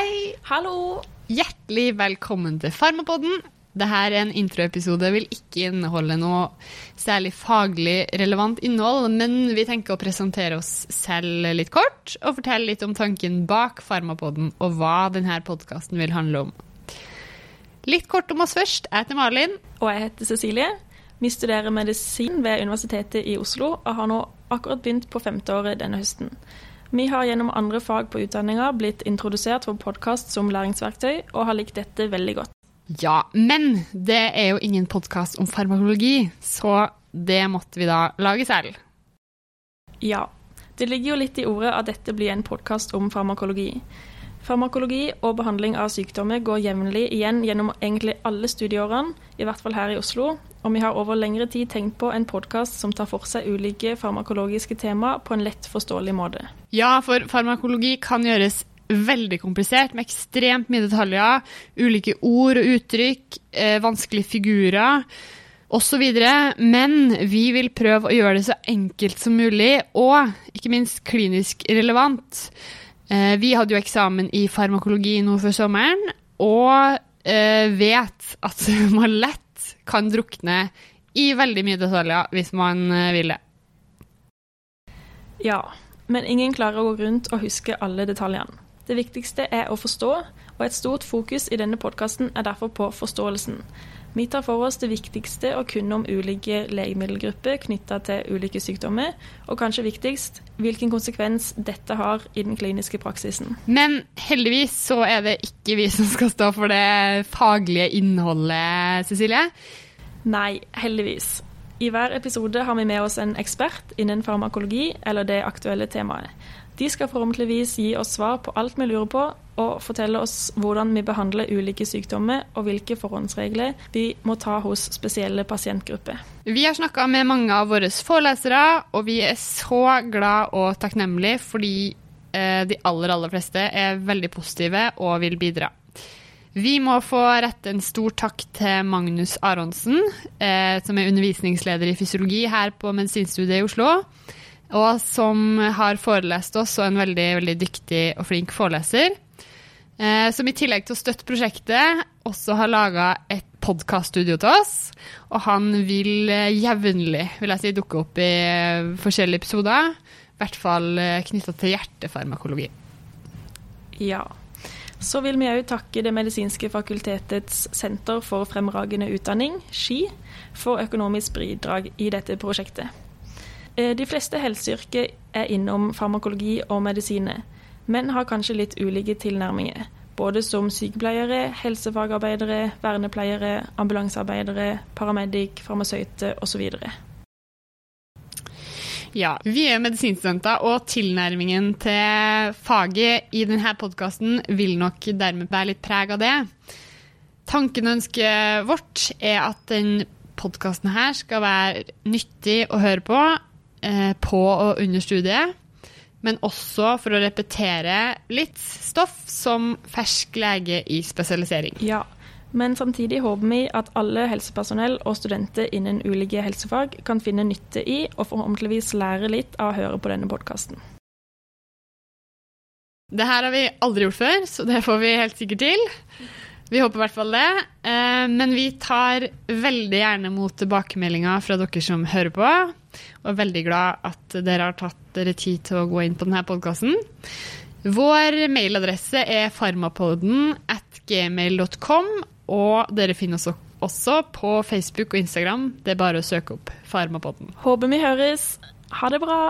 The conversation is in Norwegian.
Hei! Hallo! Hjertelig velkommen til Farmapodden. Dette er en introepisode, vil ikke inneholde noe særlig faglig relevant innhold, men vi tenker å presentere oss selv litt kort og fortelle litt om tanken bak Farmapodden og hva denne podkasten vil handle om. Litt kort om oss først. Jeg heter Malin. Og jeg heter Cecilie. Vi studerer medisin ved Universitetet i Oslo og har nå akkurat begynt på femteåret denne høsten. Vi har gjennom andre fag på utdanninga blitt introdusert for podkast som læringsverktøy, og har likt dette veldig godt. Ja, men det er jo ingen podkast om farmakologi, så det måtte vi da lage selv. Ja. Det ligger jo litt i ordet at dette blir en podkast om farmakologi. Farmakologi og behandling av sykdommer går jevnlig igjen gjennom egentlig alle studieårene, i hvert fall her i Oslo, og vi har over lengre tid tenkt på en podkast som tar for seg ulike farmakologiske tema på en lett forståelig måte. Ja, for farmakologi kan gjøres veldig komplisert, med ekstremt mye detaljer, ulike ord og uttrykk, eh, vanskelige figurer osv. Men vi vil prøve å gjøre det så enkelt som mulig, og ikke minst klinisk relevant. Eh, vi hadde jo eksamen i farmakologi nå før sommeren, og eh, vet at man lett kan drukne i veldig mye detaljer hvis man eh, vil det. Ja, men ingen klarer å gå rundt og huske alle detaljene. Det viktigste er å forstå, og et stort fokus i denne podkasten er derfor på forståelsen. Vi tar for oss det viktigste å kunne om ulike legemiddelgrupper knytta til ulike sykdommer, og kanskje viktigst hvilken konsekvens dette har i den kliniske praksisen. Men heldigvis så er det ikke vi som skal stå for det faglige innholdet, Cecilie. Nei, heldigvis. I hver episode har vi med oss en ekspert innen farmakologi eller det aktuelle temaet. De skal forhåpentligvis gi oss svar på alt vi lurer på, og fortelle oss hvordan vi behandler ulike sykdommer og hvilke forhåndsregler vi må ta hos spesielle pasientgrupper. Vi har snakka med mange av våre forelesere, og vi er så glad og takknemlige fordi eh, de aller, aller fleste er veldig positive og vil bidra. Vi må få rette en stor takk til Magnus Aronsen, eh, som er undervisningsleder i fysiologi her på Medisinstudiet i Oslo og som har forelest oss, og en veldig, veldig dyktig og flink foreleser. Eh, som i tillegg til å støtte prosjektet, også har laga et podkaststudio til oss. Og han vil eh, jevnlig vil jeg si, dukke opp i eh, forskjellige episoder. I hvert fall knytta til hjertefarmakologi. Ja. Så vil vi òg takke Det medisinske fakultetets senter for fremragende utdanning, SKI, for økonomisk bidrag i dette prosjektet. Eh, de fleste helseyrker er innom farmakologi og medisiner, men har kanskje litt ulike tilnærminger. Både som sykepleiere, helsefagarbeidere, vernepleiere, ambulansearbeidere, paramedic, farmasøyte osv. Ja, vi er medisinstudenter, og tilnærmingen til faget i denne podkasten vil nok dermed bære litt preg av det. Tanken og ønsket vårt er at den podkasten skal være nyttig å høre på, eh, på og under studiet. Men også for å repetere litt stoff som fersk lege i spesialisering. Ja, men samtidig håper vi at alle helsepersonell og studenter innen ulike helsefag kan finne nytte i og forhåpentligvis lære litt av å høre på denne podkasten. Det her har vi aldri gjort før, så det får vi helt sikkert til. Vi håper i hvert fall det. Eh, men vi tar veldig gjerne mot tilbakemeldinger fra dere som hører på. Og er veldig glad at dere har tatt dere tid til å gå inn på denne podkasten. Vår mailadresse er farmapoden at gmail.com, og dere finner oss også på Facebook og Instagram. Det er bare å søke opp Farmapodden. Håper vi høres. Ha det bra.